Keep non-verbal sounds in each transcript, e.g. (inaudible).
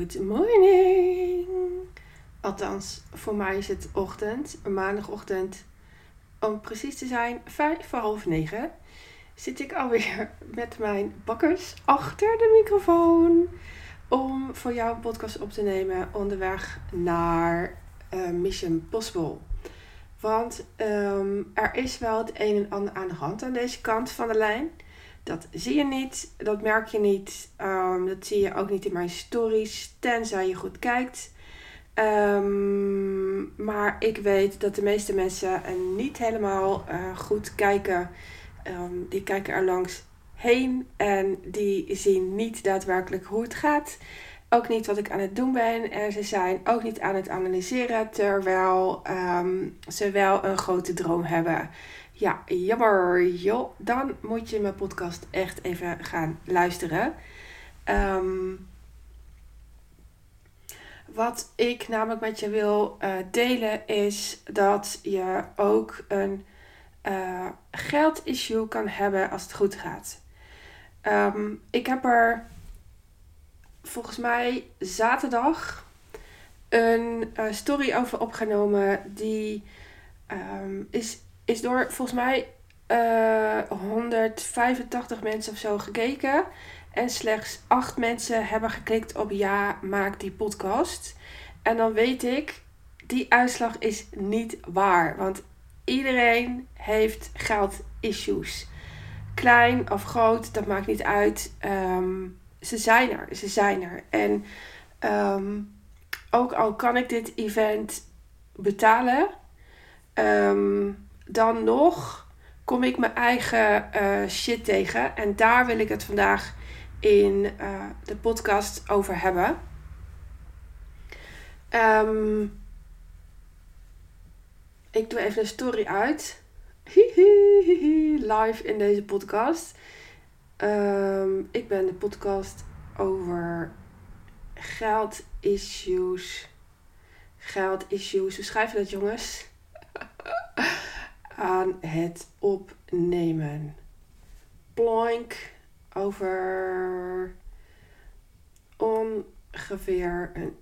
Good morning. Althans, voor mij is het ochtend, maandagochtend. Om precies te zijn, vijf voor half negen. Zit ik alweer (laughs) met mijn bakkers achter de microfoon. Om voor jou een podcast op te nemen onderweg naar uh, Mission Possible. Want um, er is wel het een en ander aan de hand aan deze kant van de lijn. Dat zie je niet, dat merk je niet. Um, dat zie je ook niet in mijn stories, tenzij je goed kijkt. Um, maar ik weet dat de meeste mensen niet helemaal uh, goed kijken. Um, die kijken er langs heen en die zien niet daadwerkelijk hoe het gaat. Ook niet wat ik aan het doen ben. En ze zijn ook niet aan het analyseren terwijl ze wel een grote droom hebben. Ja, jammer joh. Dan moet je mijn podcast echt even gaan luisteren. Um, wat ik namelijk met je wil uh, delen is dat je ook een uh, geldissue kan hebben als het goed gaat. Um, ik heb er volgens mij zaterdag een uh, story over opgenomen. Die um, is is door volgens mij uh, eh, 185 mensen of zo gekeken. En slechts 8 mensen hebben geklikt op ja, maak die podcast. En dan weet ik, die uitslag is niet waar. Want iedereen heeft geld issues. Klein of groot, dat maakt niet uit. Um, ze zijn er, ze zijn er. En um, ook al kan ik dit event betalen. Um, dan nog kom ik mijn eigen uh, shit tegen. En daar wil ik het vandaag in uh, de podcast over hebben. Um, ik doe even een story uit. Live in deze podcast. Um, ik ben de podcast over geld issues. Geld issues. Hoe schrijf je dat, jongens? (laughs) aan het opnemen. Plank over ongeveer een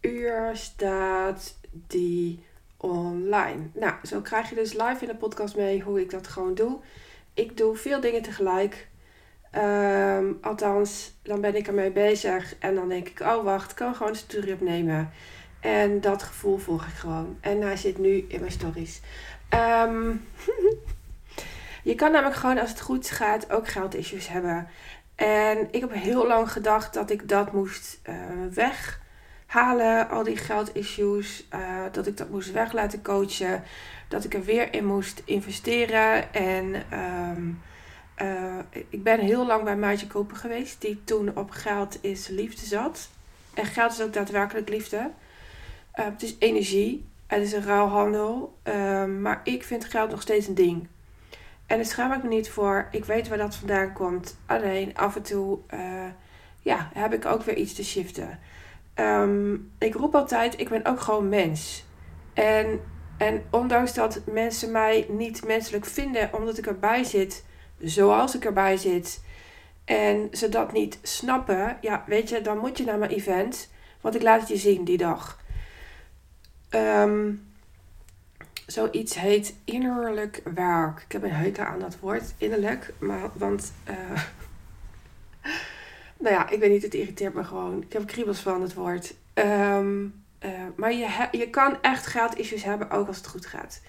uur staat die online. Nou, zo krijg je dus live in de podcast mee hoe ik dat gewoon doe. Ik doe veel dingen tegelijk. Um, althans, dan ben ik ermee bezig en dan denk ik, oh wacht, ik kan gewoon een story opnemen. En dat gevoel volg ik gewoon. En hij zit nu in mijn stories. Um, (laughs) je kan namelijk gewoon als het goed gaat ook geldissues hebben. En ik heb heel lang gedacht dat ik dat moest uh, weghalen, al die geldissues. Uh, dat ik dat moest weg laten coachen. Dat ik er weer in moest investeren. En um, uh, ik ben heel lang bij Maatje Kopen geweest, die toen op geld is liefde zat. En geld is ook daadwerkelijk liefde. het is energie. Het is een ruilhandel. Um, maar ik vind geld nog steeds een ding. En daar schaam ik me niet voor. Ik weet waar dat vandaan komt. Alleen af en toe uh, ja, heb ik ook weer iets te shiften. Um, ik roep altijd, ik ben ook gewoon mens. En, en ondanks dat mensen mij niet menselijk vinden omdat ik erbij zit zoals ik erbij zit. En ze dat niet snappen, ja, weet je, dan moet je naar mijn event. Want ik laat het je zien die dag. Um, zoiets heet innerlijk werk. Ik heb een hekel aan dat woord, innerlijk. Maar, want, uh, (laughs) nou ja, ik weet niet, het irriteert me gewoon. Ik heb kriebels van het woord. Um, uh, maar je, je kan echt geldissues hebben, ook als het goed gaat.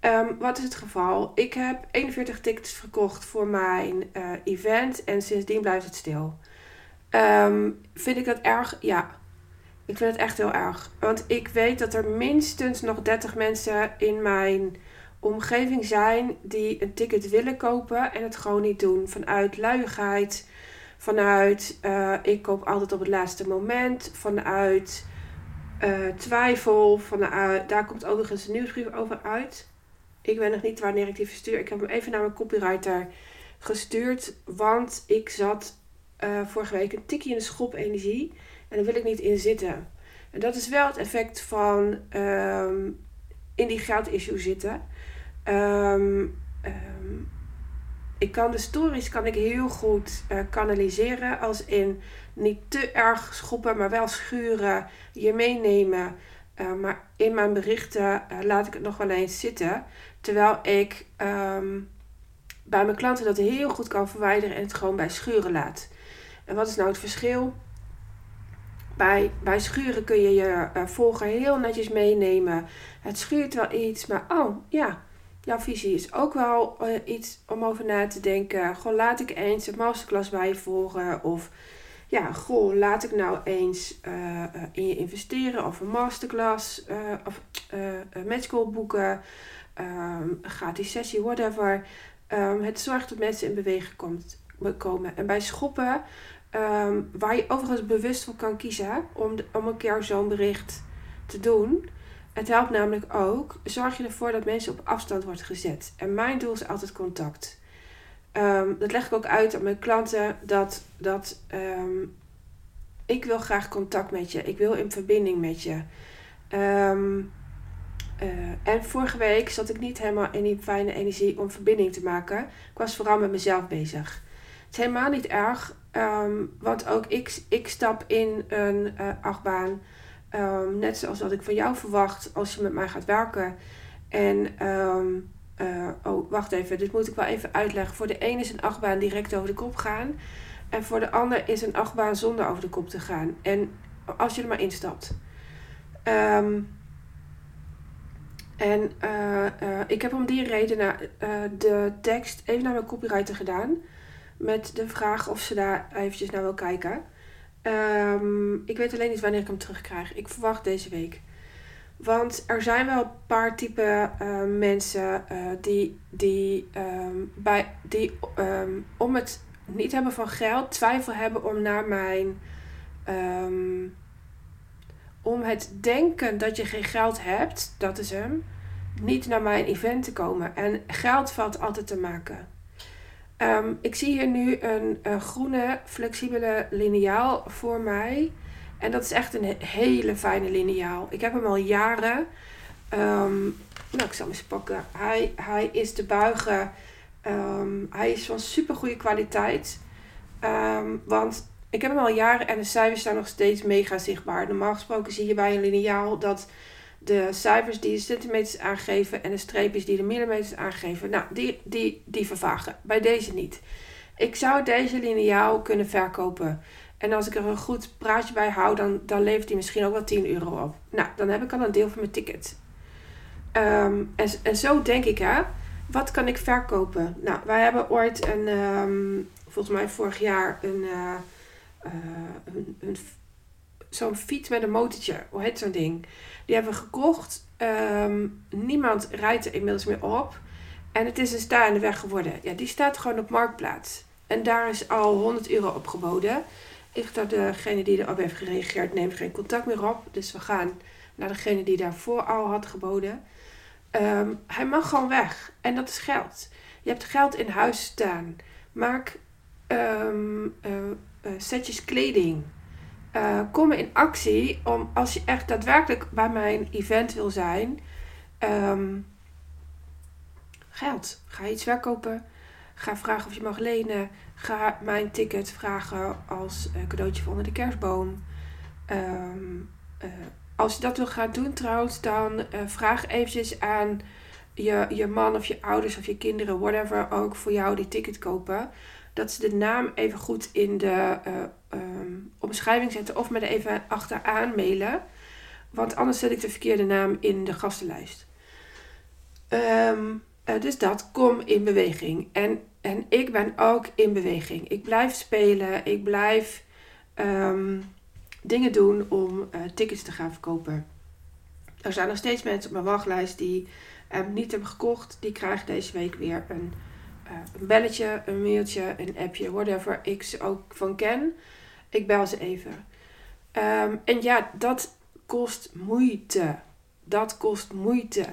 Um, wat is het geval? Ik heb 41 tickets verkocht voor mijn uh, event en sindsdien blijft het stil. Vind ik dat erg? Ja. Ik vind het echt heel erg. Want ik weet dat er minstens nog 30 mensen in mijn omgeving zijn die een ticket willen kopen en het gewoon niet doen. Vanuit luiigheid, vanuit uh, ik koop altijd op het laatste moment, vanuit uh, twijfel, vanuit, daar komt eens een nieuwsbrief over uit. Ik weet nog niet wanneer ik die verstuur. Ik heb hem even naar mijn copywriter gestuurd, want ik zat uh, vorige week een tikje in de schop energie. En daar wil ik niet in zitten. En dat is wel het effect van um, in die geldissue zitten. Um, um, ik kan de stories kan ik heel goed uh, kanaliseren. Als in niet te erg schoppen, maar wel schuren. Je meenemen. Uh, maar in mijn berichten uh, laat ik het nog wel eens zitten. Terwijl ik bij mijn klanten dat heel goed kan verwijderen en het gewoon bij schuren laat. En wat is nou het verschil? Bij, bij schuren kun je je uh, volger heel netjes meenemen. Het schuurt wel iets, maar oh ja, jouw visie is ook wel uh, iets om over na te denken. Gewoon laat ik eens een masterclass bij je volgen. Of ja, goh, laat ik nou eens uh, in je investeren. Of een masterclass of een matchcall boeken. Um, gratis sessie, whatever. Um, het zorgt dat mensen in beweging komt, komen. En bij schoppen, um, waar je overigens bewust voor kan kiezen om, om een keer zo'n bericht te doen. Het helpt namelijk ook, zorg je ervoor dat mensen op afstand wordt gezet. En mijn doel is altijd contact. Um, dat leg ik ook uit aan mijn klanten, dat, dat ik wil graag contact met je. Ik wil in verbinding met je. Uh, en vorige week zat ik niet helemaal in die fijne energie om verbinding te maken. Ik was vooral met mezelf bezig. Het is helemaal niet erg, um, want ook ik, ik stap in een uh, achtbaan. Um, net zoals dat ik van jou verwacht als je met mij gaat werken. En, um, uh, oh wacht even, dit moet ik wel even uitleggen. Voor de ene is een achtbaan direct over de kop gaan. En voor de ander is een achtbaan zonder over de kop te gaan. En als je er maar instapt. En uh, ik heb om die reden de tekst even naar mijn copywriter gedaan. Met de vraag of ze daar eventjes naar wil kijken. Um, ik weet alleen niet wanneer ik hem terugkrijg. Ik verwacht deze week. Want er zijn wel een paar type mensen die, die, um, bij, die om het niet hebben van geld twijfel hebben om naar mijn om het denken dat je geen geld hebt, dat is hem, niet naar mijn event te komen. En geld valt altijd te maken. Um, ik zie hier nu een, een, groene, flexibele lineaal voor mij. En dat is echt een hele fijne lineaal. Ik heb hem al jaren. Um, nou, ik zal hem eens pakken. Hij, hij is te buigen. Um, hij is van super goede kwaliteit. want ik heb hem al jaren en de cijfers zijn nog steeds mega zichtbaar. Normaal gesproken zie je bij een lineaal dat de cijfers die de centimeters aangeven en de streepjes die de millimeters aangeven, nou, die, die, die vervagen. Bij deze niet. Ik zou deze lineaal kunnen verkopen. En als ik er een goed praatje bij hou, dan, dan levert hij misschien ook wel 10 euro op. Nou, dan heb ik al een deel van mijn ticket. Um, en, en zo denk ik, hè. Wat kan ik verkopen? Nou, wij hebben ooit een, um, volgens mij vorig jaar, een... Uh, uh, een, een zo'n fiets met een motortje. Hoe heet zo'n ding? Die hebben we gekocht. Um, niemand rijdt er inmiddels meer op. En het is een staande weg geworden. Ja, die staat gewoon op Marktplaats. En daar is al 100 euro op geboden. Ik dat degene die erop heeft gereageerd neemt geen contact meer op. Dus we gaan naar degene die daarvoor al had geboden. Um, hij mag gewoon weg. En dat is geld. Je hebt geld in huis staan. Maak um, uh, uh, setjes kleding. Uh, kom in actie om als je echt daadwerkelijk bij mijn event wil zijn. Um, geld. Ga iets verkopen. Ga vragen of je mag lenen. Ga mijn ticket vragen als uh, cadeautje voor onder de kerstboom. Um, uh, als je dat wil gaan doen trouwens, dan vraag eventjes aan je, je man of je ouders of je kinderen, whatever, ook voor jou die ticket kopen dat ze de naam even goed in de uh, um, omschrijving zetten of me er even achteraan mailen. Want anders zet ik de verkeerde naam in de gastenlijst. Um, uh, dus dat, kom in beweging. En, en ik ben ook in beweging. Ik blijf spelen, ik blijf um, dingen doen om uh, tickets te gaan verkopen. Er zijn nog steeds mensen op mijn wachtlijst die niet hebben gekocht. Die krijgen deze week weer een een belletje, een mailtje, een appje, whatever ik ze ook van ken. Ik bel ze even. Um, en ja, dat kost moeite. Dat kost moeite.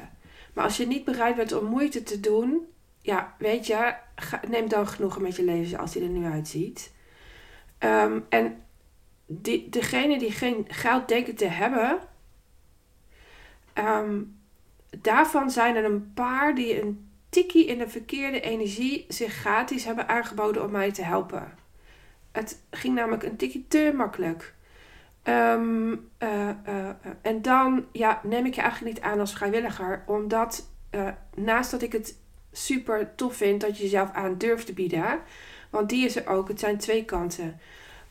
Maar als je niet bereid bent om moeite te doen, ja, weet je, neem dan genoegen met je leven als hij er nu uitziet. Um, en die, degene die geen geld denken te hebben, um, daarvan zijn er een paar die een tikkie in de verkeerde energie zich gratis hebben aangeboden om mij te helpen. Het ging namelijk een tikkie te makkelijk. Ehm, eh, eh, eh, en dan ja, neem ik je eigenlijk niet aan als vrijwilliger, omdat naast dat ik het super tof vind dat je jezelf aan durft te bieden, want die is er ook, het zijn twee kanten.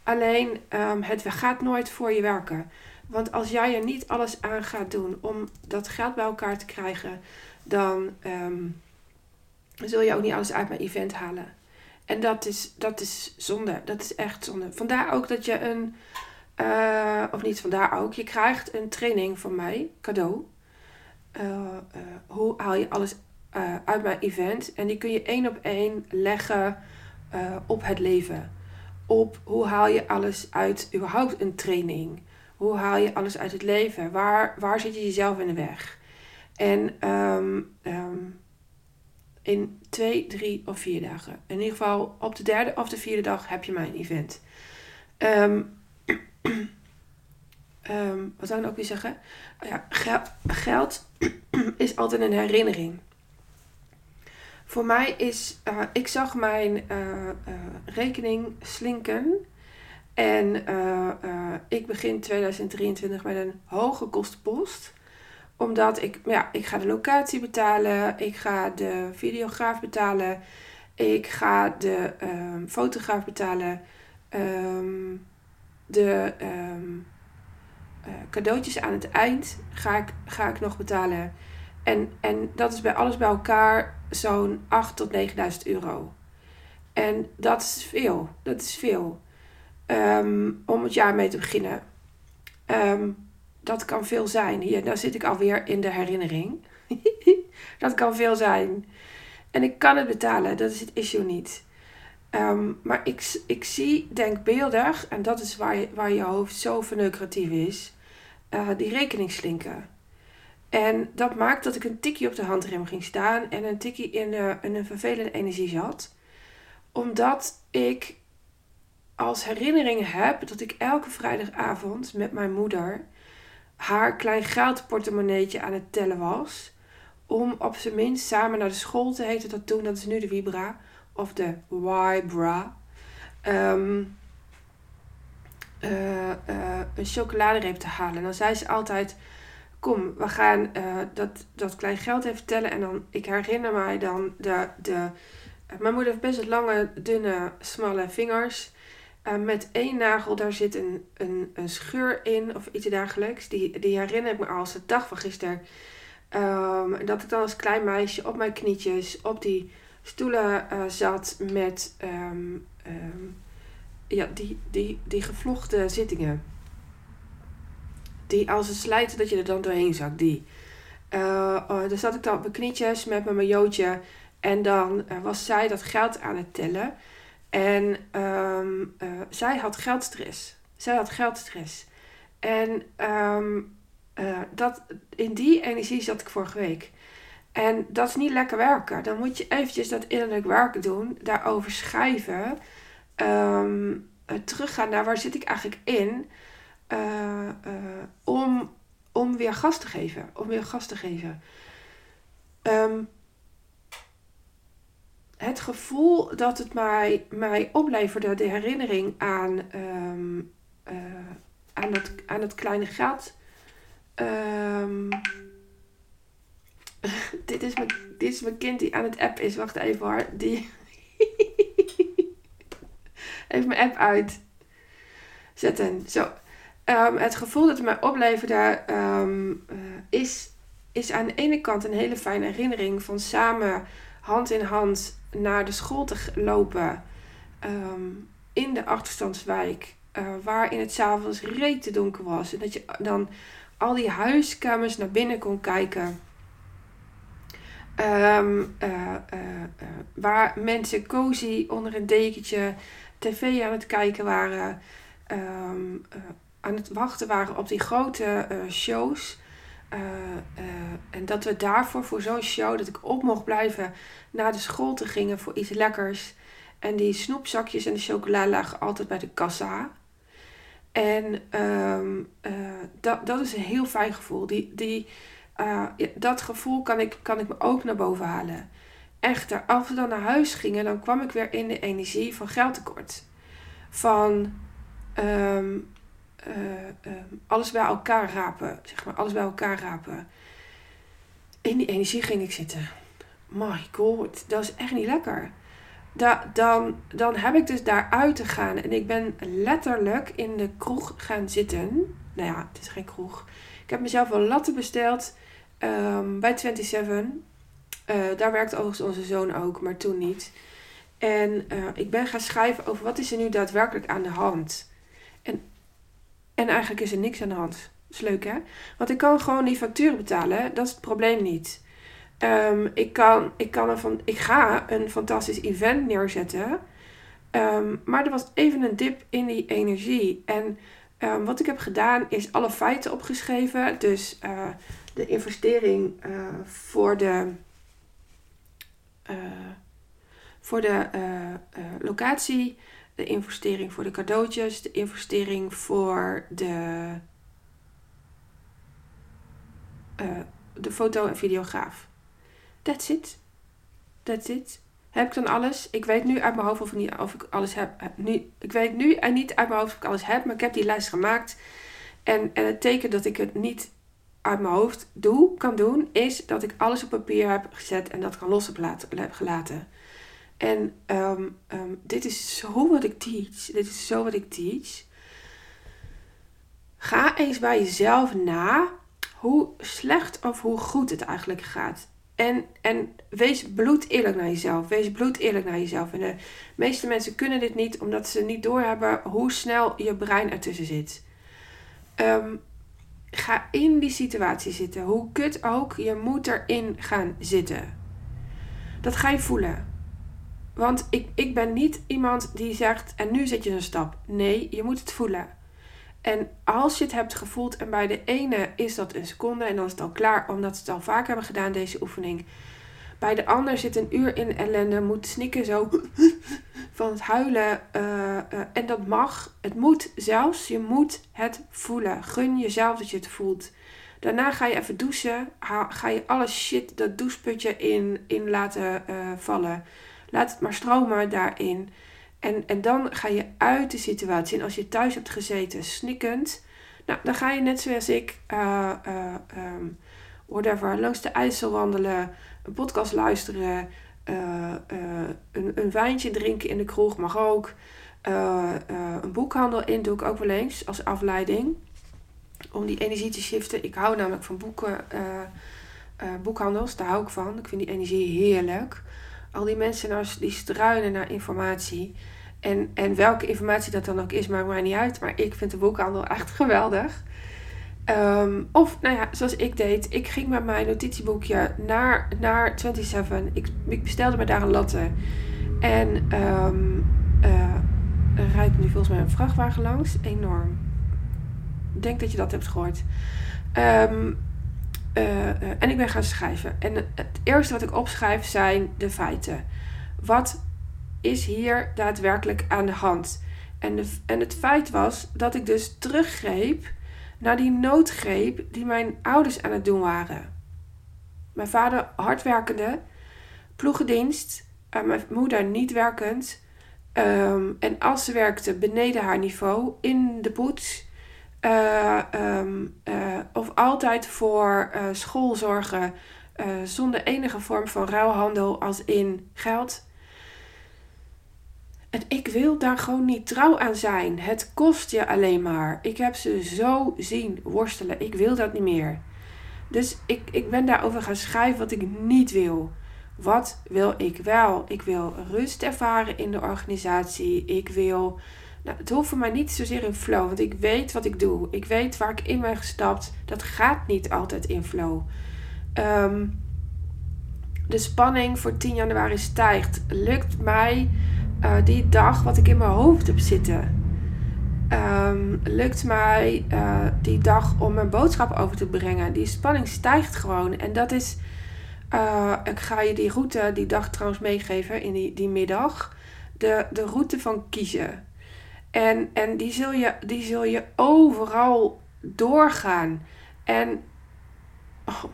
Alleen um, het gaat nooit voor je werken. Want als jij er niet alles aan gaat doen om dat geld bij elkaar te krijgen, dan zul je ook niet alles uit mijn event halen. En dat is, dat is zonde. Dat is echt zonde. Vandaar ook dat je een, uh, of niet vandaar ook, je krijgt een training van mij, cadeau. Uh, uh, hoe haal je alles uit mijn event? En die kun je één op één leggen op het leven. Op hoe haal je alles uit überhaupt een training? Hoe haal je alles uit het leven? Waar, waar zit je jezelf in de weg? En um, in twee, drie of vier dagen. In ieder geval op de derde of de vierde dag heb je mijn event. Um, um, (clears throat) wat zou ik ook weer zeggen? Oh ja, geld (clears throat) is altijd een herinnering. Voor mij is, uh, ik zag mijn uh, uh, rekening slinken. En ik begin 2023 met een hoge kostenpost omdat ik, ja, ik ga de locatie betalen, ik ga de videograaf betalen, ik ga de um, fotograaf betalen, um, de um, uh, cadeautjes aan het eind ga ik, ga ik nog betalen. En, en dat is bij alles bij elkaar zo'n 8 tot 9000 euro. En dat is veel. Dat is veel. om het jaar mee te beginnen. Um, dat kan veel zijn. Hier, daar zit ik alweer in de herinnering. (laughs) dat kan veel zijn. En ik kan het betalen, dat is het issue niet. Um, maar ik, ik zie denkbeeldig, en dat is waar je, waar je hoofd zo verneukeratief is, uh, die rekening slinken. En dat maakt dat ik een tikje op de handrem ging staan en een tikje in, uh, in een vervelende energie zat. Omdat ik als herinnering heb dat ik elke vrijdagavond met mijn moeder haar klein geldportemonneetje aan het tellen was. Om op zijn minst samen naar de school te heten dat toen. Dat is nu de Vibra. Of de Vibra. Um, uh, uh, een chocoladereep te halen. En dan zei ze altijd... Kom, we gaan uh, dat, dat klein geld even tellen. En dan, ik herinner mij dan de... de mijn moeder heeft best lange, dunne, smalle vingers. Uh, met één nagel, daar zit een, een, een scheur in of iets dergelijks. Die, die herinner ik me als de dag van gisteren. Um, dat ik dan als klein meisje op mijn knietjes op die stoelen uh, zat met um, um, ja, die, die, die gevlochten zittingen. Die als het slijten dat je er dan doorheen zakt. Die. Uh, daar zat ik dan op mijn knietjes met mijn majootje. En dan was zij dat geld aan het tellen. En um, uh, zij had geldstress. Zij had geldstress. En um, uh, dat, in die energie zat ik vorige week. En dat is niet lekker werken. Dan moet je eventjes dat innerlijk werk doen. Daarover schrijven. Um, teruggaan naar waar zit ik eigenlijk in. Om, om weer gas te geven. Om weer gas te geven. Het gevoel dat het mij, mij opleverde, de herinnering aan, um, uh, aan, het, aan het kleine geld. Um, (laughs) dit, is mijn, dit is mijn kind die aan het app is. Wacht even hoor. Die. (laughs) even mijn app uit. Zetten. Zo. Um, het gevoel dat het mij opleverde uh, is, is aan de ene kant een hele fijne herinnering van samen hand in hand naar de school te lopen um, in de achterstandswijk, uh, waarin het s'avonds reet donker was. En dat je dan al die huiskamers naar binnen kon kijken. Um, uh, uh, waar mensen cozy onder een dekentje tv aan het kijken waren. Um, aan het wachten waren op die grote shows. Uh, uh, en dat we daarvoor, voor zo'n show, dat ik op mocht blijven naar de school te gingen voor iets lekkers. En die snoepzakjes en de chocola lagen altijd bij de kassa. En um, uh, dat, dat is een heel fijn gevoel. Die, die, dat gevoel kan ik, kan ik me ook naar boven halen. echter, als we dan naar huis gingen, dan kwam ik weer in de energie van geldtekort. Van ehm, eh, ehm, alles bij elkaar rapen, zeg maar, alles bij elkaar rapen. In die energie ging ik zitten. My god, dat is echt niet lekker. Da, dan, dan heb ik dus daaruit te gaan. En ik ben letterlijk in de kroeg gaan zitten. Nou ja, het is geen kroeg. Ik heb mezelf een latte besteld um, bij 27. Uh, daar werkt overigens onze zoon ook, maar toen niet. En uh, ik ben gaan schrijven over wat is er nu daadwerkelijk aan de hand. En, en eigenlijk is er niks aan de hand. Is leuk hè? Want ik kan gewoon die facturen betalen. Dat is het probleem niet. Um, ik, kan, ik, kan van, ik ga een fantastisch event neerzetten. Um, maar er was even een dip in die energie. En um, wat ik heb gedaan is alle feiten opgeschreven. Dus uh, de investering uh, voor de uh, voor de locatie, de investering voor de cadeautjes, de investering voor de, de foto- en videograaf. That's it. That's it. Heb ik dan alles? Ik weet nu uit mijn hoofd of niet, of ik alles heb. Nu, ik weet nu en niet uit mijn hoofd of ik alles heb, maar ik heb die lijst gemaakt. En, en het teken dat ik het niet uit mijn hoofd doe, kan doen, is dat ik alles op papier heb gezet en dat kan los gelaten. En um, um, dit is zo wat ik teach. Dit is zo wat ik teach. Ga eens bij jezelf na hoe slecht of hoe goed het eigenlijk gaat. En, en wees bloed eerlijk naar jezelf. Wees bloed eerlijk naar jezelf. En de meeste mensen kunnen dit niet omdat ze niet doorhebben hoe snel je brein ertussen zit. Um, ga in die situatie zitten. Hoe kut ook, je moet erin gaan zitten. Dat ga je voelen. Want ik, ik ben niet iemand die zegt, en nu zet je een stap. Nee, je moet het voelen. En als je het hebt gevoeld en bij de ene is dat een seconde en dan is het al klaar, omdat ze het al vaak hebben gedaan, deze oefening. Bij de ander zit een uur in ellende, moet snikken zo (laughs) van het huilen. Uh, uh, en dat mag. Het moet zelfs. Je moet het voelen. Gun jezelf dat je het voelt. Daarna ga je even douchen. Ga je alle shit, dat doucheputje in, in laten uh, vallen. Laat het maar stromen daarin. En, en dan ga je uit de situatie. En als je thuis hebt gezeten snikkend. Nou, dan ga je net zoals ik. Um, whatever, langs de IJssel wandelen. Een podcast luisteren uh, een, een, wijntje drinken in de kroeg mag ook. Uh, een boekhandel in doe ik ook wel eens als afleiding. Om die energie te shiften. Ik hou namelijk van boeken, boekhandels, daar hou ik van. Ik vind die energie heerlijk. Al die mensen nou, die struinen naar informatie. En, en welke informatie dat dan ook is, maakt mij niet uit. Maar ik vind de boekhandel echt (laughs) geweldig. Um, of, nou ja, zoals ik deed. Ik ging met mijn notitieboekje naar, naar 27. Ik, ik bestelde me daar een latte. En um, uh, er rijdt nu volgens mij een vrachtwagen langs. Enorm. Ik denk dat je dat hebt gehoord. Um, uh, uh, en ik ben gaan schrijven. En het eerste wat ik opschrijf zijn de feiten. Wat is hier daadwerkelijk aan de hand? En, en het feit was dat ik dus teruggreep naar die noodgreep die mijn ouders aan het doen waren. Mijn vader hardwerkende, ploegendienst, en mijn moeder niet werkend. Um, en als ze werkte beneden haar niveau, in de poets. Uh, um, uh, of altijd voor uh, school zorgen zonder enige vorm van ruilhandel als in geld. En ik wil daar gewoon niet trouw aan zijn. Het kost je alleen maar. Ik heb ze zo zien worstelen. Ik wil dat niet meer. Dus ik, ik ben daarover gaan schrijven wat ik niet wil. Wat wil ik wel? Ik wil rust ervaren in de organisatie. Ik wil. Nou, het hoeft voor mij niet zozeer in flow, want ik weet wat ik doe. Ik weet waar ik in ben gestapt. Dat gaat niet altijd in flow. Um, de spanning voor 10 januari stijgt. Lukt mij uh, die dag wat ik in mijn hoofd heb zitten. Um, lukt mij uh, die dag om mijn boodschap over te brengen. Die spanning stijgt gewoon. En dat is. Uh, ik ga je die route die dag trouwens meegeven in die, die middag. De, de route van kiezen. En, en die, zul je, die zul je overal doorgaan. En oh,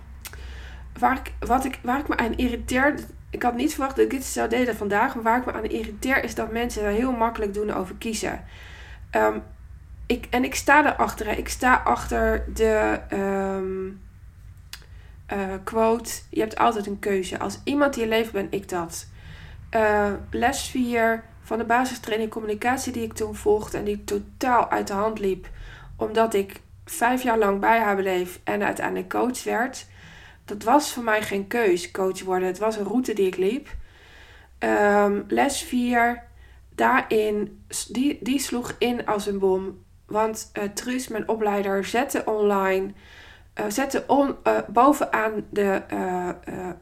waar, ik, wat ik, waar ik me aan irriteer, ik had niet verwacht dat ik dit zou delen vandaag. Maar waar ik me aan irriteer is dat mensen er heel makkelijk doen over kiezen. Ehm, ik, en ik sta erachter. Ik sta achter de ehm, eh, quote: Je hebt altijd een keuze. Als iemand die leeft, ben ik dat. Uh, les 4 van de basistraining communicatie die ik toen volgde en die totaal uit de hand liep, omdat ik vijf jaar lang bij haar bleef en uiteindelijk coach werd. Dat was voor mij geen keus, coach worden. Het was een route die ik liep. Um, les 4, daarin, die, die sloeg in als een bom. Want uh, Truus, mijn opleider, zette online, uh, zette uh, bovenaan de,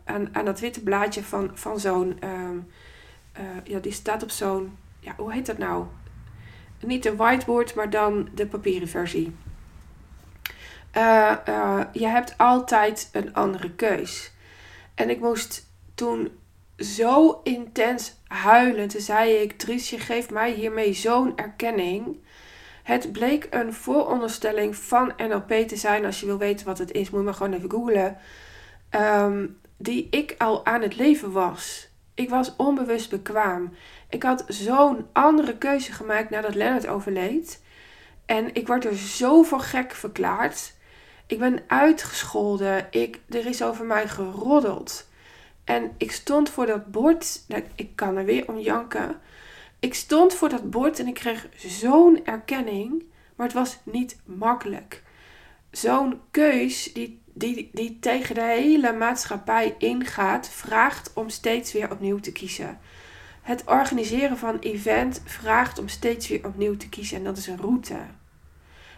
aan, aan dat witte blaadje van, van zo'n, um, ja, die staat op zo'n, ja, hoe heet dat nou? Niet de whiteboard, maar dan de papieren versie. je hebt altijd een andere keus. En ik moest toen zo intens huilen. Toen zei ik, Truus, je geeft mij hiermee zo'n erkenning. Het bleek een vooronderstelling van NLP te zijn. Als je wil weten wat het is, moet je maar gewoon even googlen. Um, die ik al aan het leven was. Ik was onbewust bekwaam. Ik had zo'n andere keuze gemaakt nadat Leonard overleed. En ik word er zo voor gek verklaard. Ik ben uitgescholden. Ik, er is over mij geroddeld. En ik stond voor dat bord. Ik kan er weer om janken. Ik stond voor dat bord en ik kreeg zo'n erkenning, maar het was niet makkelijk. Zo'n keus die, die, die tegen de hele maatschappij ingaat, vraagt om steeds weer opnieuw te kiezen. Het organiseren van event vraagt om steeds weer opnieuw te kiezen en dat is een route.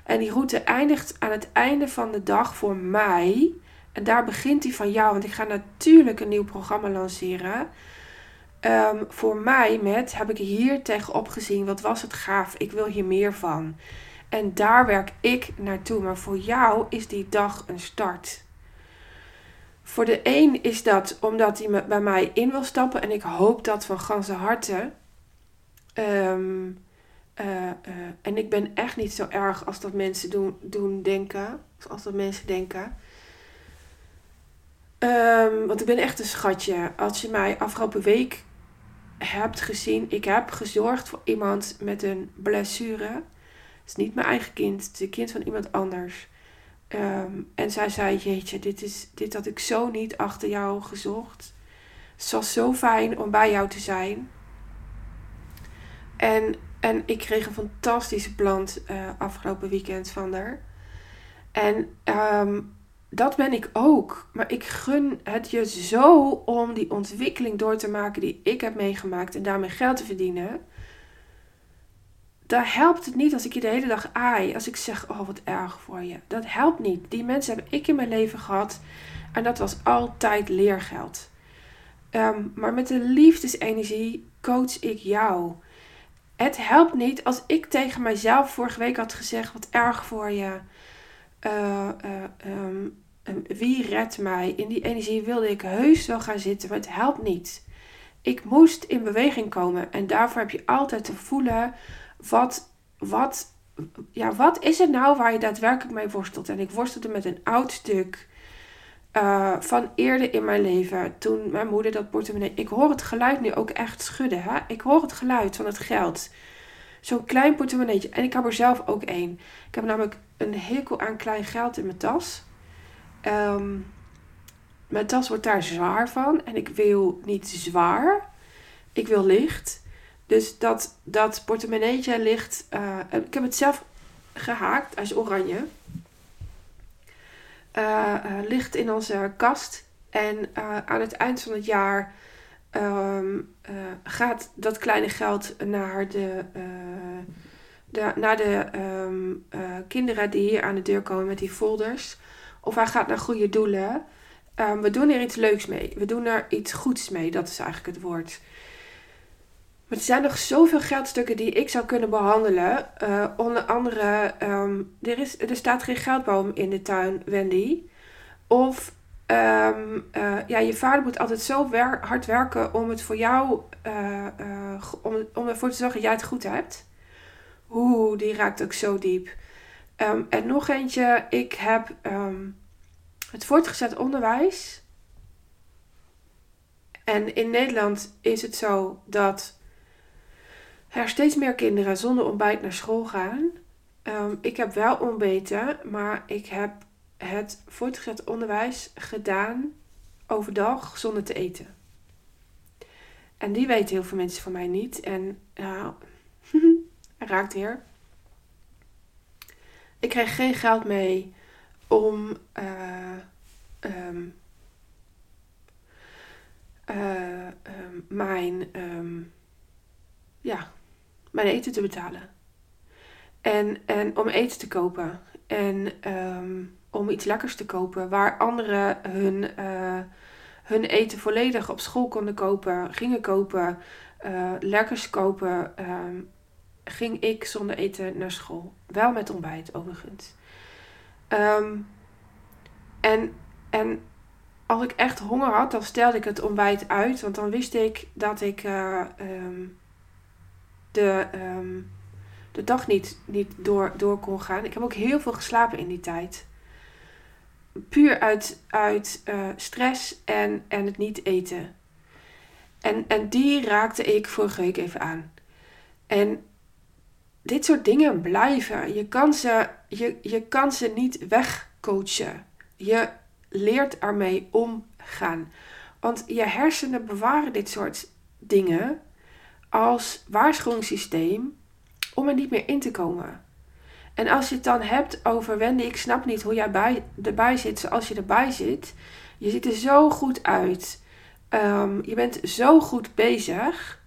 En die route eindigt aan het einde van de dag voor mij. En daar begint die van jou, want ik ga natuurlijk een nieuw programma lanceren. Um, voor mij met heb ik hier tegenop gezien, wat was het gaaf, ik wil hier meer van. En daar werk ik naartoe, maar voor jou is die dag een start. Voor de een is dat omdat hij bij mij in wil stappen en ik hoop dat van ganse harte. Um, uh, uh, en ik ben echt niet zo erg als dat mensen doen, doen denken. Als dat mensen denken. Um, want ik ben echt een schatje. Als je mij afgelopen week hebt gezien. Ik heb gezorgd voor iemand met een blessure. Het is niet mijn eigen kind, het is een kind van iemand anders. Um, en zij zei: Jeetje, dit, is, dit had ik zo niet achter jou gezocht. Het was zo fijn om bij jou te zijn. En, en ik kreeg een fantastische plant uh, afgelopen weekend van haar. En um, dat ben ik ook. Maar ik gun het je zo om die ontwikkeling door te maken die ik heb meegemaakt en daarmee geld te verdienen. Daar helpt het niet als ik je de hele dag aai. Als ik zeg, oh wat erg voor je. Dat helpt niet. Die mensen heb ik in mijn leven gehad. En dat was altijd leergeld. Um, maar met de liefdesenergie coach ik jou. Het helpt niet als ik tegen mijzelf vorige week had gezegd, wat erg voor je. Uh, uh, um, wie redt mij? In die energie wilde ik heus wel gaan zitten, maar het helpt niet. Ik moest in beweging komen en daarvoor heb je altijd te voelen wat, wat, ja, wat is het nou waar je daadwerkelijk mee worstelt. En ik worstelde met een oud stuk uh, van eerder in mijn leven, toen mijn moeder dat portemonnee. Ik hoor het geluid nu ook echt schudden. Hè? Ik hoor het geluid van het geld. Zo'n klein portemonneetje. En ik heb er zelf ook één. Ik heb namelijk een hekel aan klein geld in mijn tas. Um, mijn tas wordt daar zwaar van. En ik wil niet zwaar. Ik wil licht. Dus dat, dat portemonneetje ligt... Uh, ik heb het zelf gehaakt. Hij is oranje. Uh, uh, ligt in onze kast. En aan het eind van het jaar... Um, gaat dat kleine geld naar de, naar de um, kinderen die hier aan de deur komen met die folders of hij gaat naar goede doelen. Um, we doen er iets leuks mee. We doen er iets goeds mee. Dat is eigenlijk het woord. Maar er zijn nog zoveel geldstukken die ik zou kunnen behandelen. Uh, onder andere, um, er, is, er staat geen geldboom in de tuin, Wendy. Of um, uh, ja, je vader moet altijd zo hard werken om het voor jou, uh, om, om ervoor te zorgen dat jij het goed hebt. Oeh, die raakt ook zo diep. Um, en nog eentje, ik heb het voortgezet onderwijs En in Nederland is het zo dat er steeds meer kinderen zonder ontbijt naar school gaan. Ehm, ik heb wel ontbeten, maar ik heb het voortgezet onderwijs gedaan overdag zonder te eten. En die weten heel veel mensen van mij niet. En nou, (laughs) raakt weer. Ik kreeg geen geld mee om uh, um, uh, um, mijn, ja, mijn eten te betalen. En, en om eten te kopen. En om iets lekkers te kopen. Waar anderen hun, uh, hun eten volledig op school konden kopen, gingen kopen, uh, lekkers kopen, ging ik zonder eten naar school. Wel met ontbijt overigens. Um, en, en als ik echt honger had, dan stelde ik het ontbijt uit. Want dan wist ik dat ik um, de, um, de dag niet, niet door, door kon gaan. Ik heb ook heel veel geslapen in die tijd. Puur uit, uit uh, stress en, en het niet eten. En, en die raakte ik vorige week even aan. En dit soort dingen blijven. Je kan ze, je, je kan ze niet wegcoachen. Je leert ermee omgaan. Want je hersenen bewaren dit soort dingen als waarschuwingssysteem om er niet meer in te komen. En als je het dan hebt over Wendy, ik snap niet hoe jij bij, erbij zit zoals je erbij zit. Je ziet er zo goed uit. Um, je bent zo goed bezig.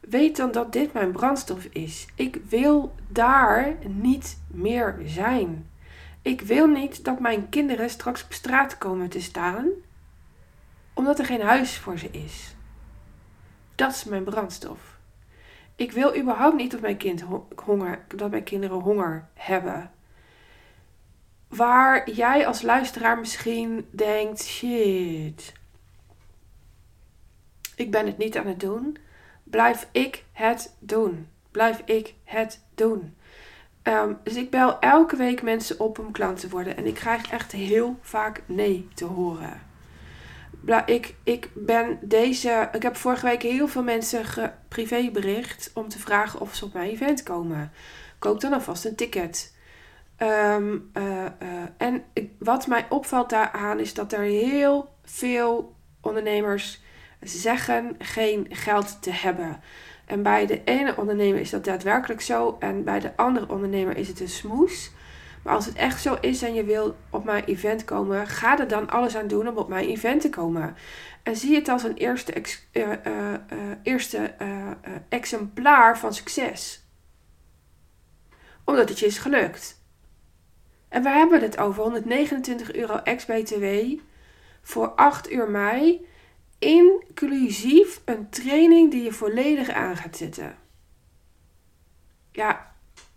Weet dan dat dit mijn brandstof is. Ik wil daar niet meer zijn. Ik wil niet dat mijn kinderen straks op straat komen te staan, omdat er geen huis voor ze is. Dat is mijn brandstof. Ik wil überhaupt niet dat mijn, kind honger, dat mijn kinderen honger hebben. Waar jij als luisteraar misschien denkt: shit, ik ben het niet aan het doen. Blijf ik het doen. Blijf ik het doen. Um, dus ik bel elke week mensen op om klant te worden. En ik krijg echt heel vaak nee te horen. Ik, ik ben deze. Ik heb vorige week heel veel mensen privébericht om te vragen of ze op mijn event komen. Koop dan alvast een ticket. Um, uh, uh, en wat mij opvalt daaraan is dat er heel veel ondernemers zeggen geen geld te hebben. En bij de ene ondernemer is dat daadwerkelijk zo. En bij de andere ondernemer is het een smoes. Maar als het echt zo is en je wil op mijn event komen, ga er dan alles aan doen om op mijn event te komen. En zie het als een eerste, ex, uh, uh, uh, eerste exemplaar van succes. Omdat het je is gelukt. En we hebben het over 129 euro ex-BTW voor 8 uur mei inclusief een training die je volledig aan gaat zetten. Ja,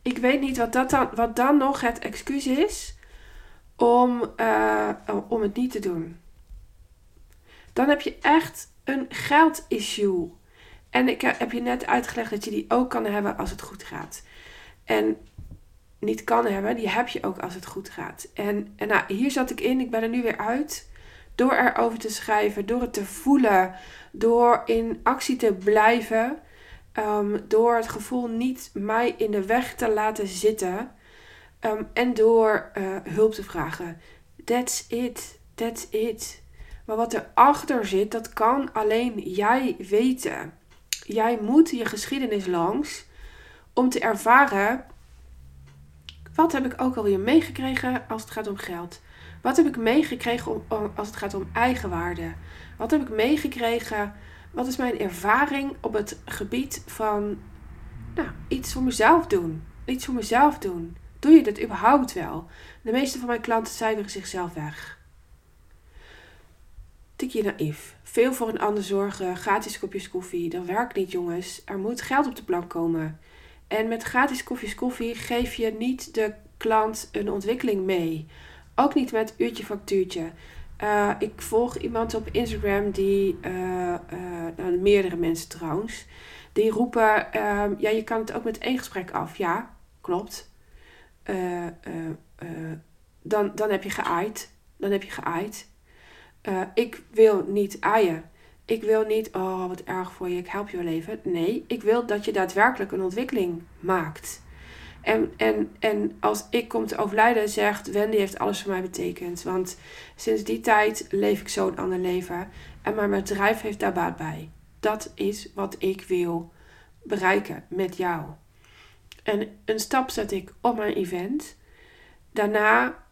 ik weet niet wat, dat dan, wat dan nog het excuus is om, uh, om het niet te doen. Dan heb je echt een geldissue. En ik heb je net uitgelegd dat je die ook kan hebben als het goed gaat. En niet kan hebben, die heb je ook als het goed gaat. En, en nou, hier zat ik in, ik ben er nu weer uit. Door erover te schrijven, door het te voelen, door in actie te blijven, um, door het gevoel niet mij in de weg te laten zitten um, en door uh, hulp te vragen. That's it, that's it. Maar wat erachter zit, dat kan alleen jij weten. Jij moet je geschiedenis langs om te ervaren wat heb ik ook alweer meegekregen als het gaat om geld. Wat heb ik meegekregen als het gaat om eigenwaarde? Wat heb ik meegekregen? Wat is mijn ervaring op het gebied van nou, iets voor mezelf doen? Iets voor mezelf doen. Doe je dit überhaupt wel? De meeste van mijn klanten cijferen zichzelf weg. Tikje naïef. Veel voor een ander zorgen, gratis kopjes koffie. Dat werkt niet, jongens. Er moet geld op de plank komen. En met gratis kopjes koffie geef je niet de klant een ontwikkeling mee. Ook niet met uurtje factuurtje. Uh, ik volg iemand op Instagram die, uh, uh, nou, meerdere mensen trouwens, die roepen, ehm, ja, je kan het ook met één gesprek af. Ja, klopt. dan, dan heb je geaaid. Dan heb je geaaid. ik wil niet aaien. Ik wil niet, oh wat erg voor je, ik help je wel even. Nee, ik wil dat je daadwerkelijk een ontwikkeling maakt. En, en, en als ik kom te overlijden, zegt Wendy heeft alles voor mij betekend. Want sinds die tijd leef ik zo'n ander leven. En mijn bedrijf heeft daar baat bij. Dat is wat ik wil bereiken met jou. En een stap zet ik op mijn event. Daarna,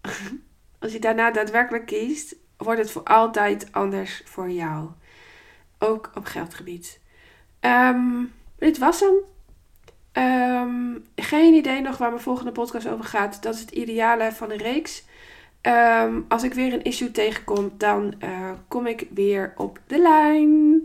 (laughs) als je daarna daadwerkelijk kiest, wordt het voor altijd anders voor jou. Ook op geldgebied. Um, dit was hem. Um, geen idee nog waar mijn volgende podcast over gaat. Dat is het ideale van een reeks. Um, als ik weer een issue tegenkom, dan uh, kom ik weer op de lijn.